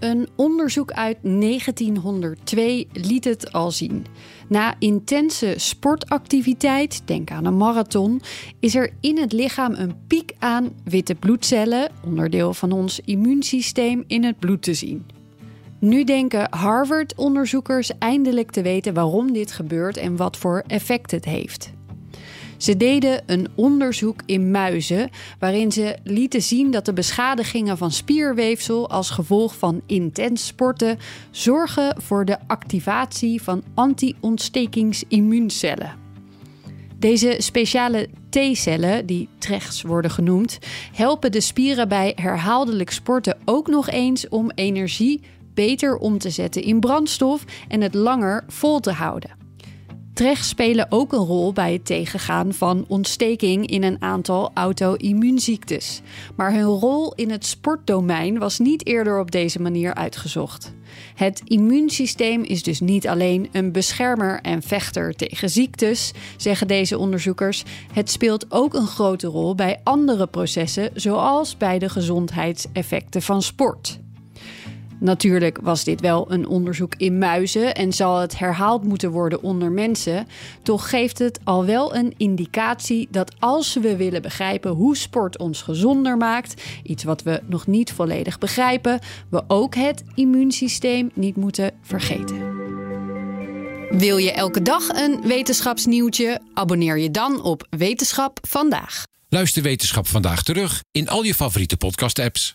Een onderzoek uit 1902 liet het al zien. Na intense sportactiviteit, denk aan een marathon, is er in het lichaam een piek aan witte bloedcellen, onderdeel van ons immuunsysteem, in het bloed te zien. Nu denken Harvard-onderzoekers eindelijk te weten waarom dit gebeurt en wat voor effect het heeft. Ze deden een onderzoek in muizen waarin ze lieten zien dat de beschadigingen van spierweefsel als gevolg van intens sporten zorgen voor de activatie van anti-ontstekingsimmuuncellen. Deze speciale T-cellen, die TREGs worden genoemd, helpen de spieren bij herhaaldelijk sporten ook nog eens om energie beter om te zetten in brandstof en het langer vol te houden. Trecht spelen ook een rol bij het tegengaan van ontsteking in een aantal auto-immuunziektes. Maar hun rol in het sportdomein was niet eerder op deze manier uitgezocht. Het immuunsysteem is dus niet alleen een beschermer en vechter tegen ziektes, zeggen deze onderzoekers. Het speelt ook een grote rol bij andere processen, zoals bij de gezondheidseffecten van sport. Natuurlijk was dit wel een onderzoek in muizen en zal het herhaald moeten worden onder mensen. Toch geeft het al wel een indicatie dat als we willen begrijpen hoe sport ons gezonder maakt, iets wat we nog niet volledig begrijpen, we ook het immuunsysteem niet moeten vergeten. Wil je elke dag een wetenschapsnieuwtje? Abonneer je dan op Wetenschap vandaag. Luister Wetenschap vandaag terug in al je favoriete podcast-apps.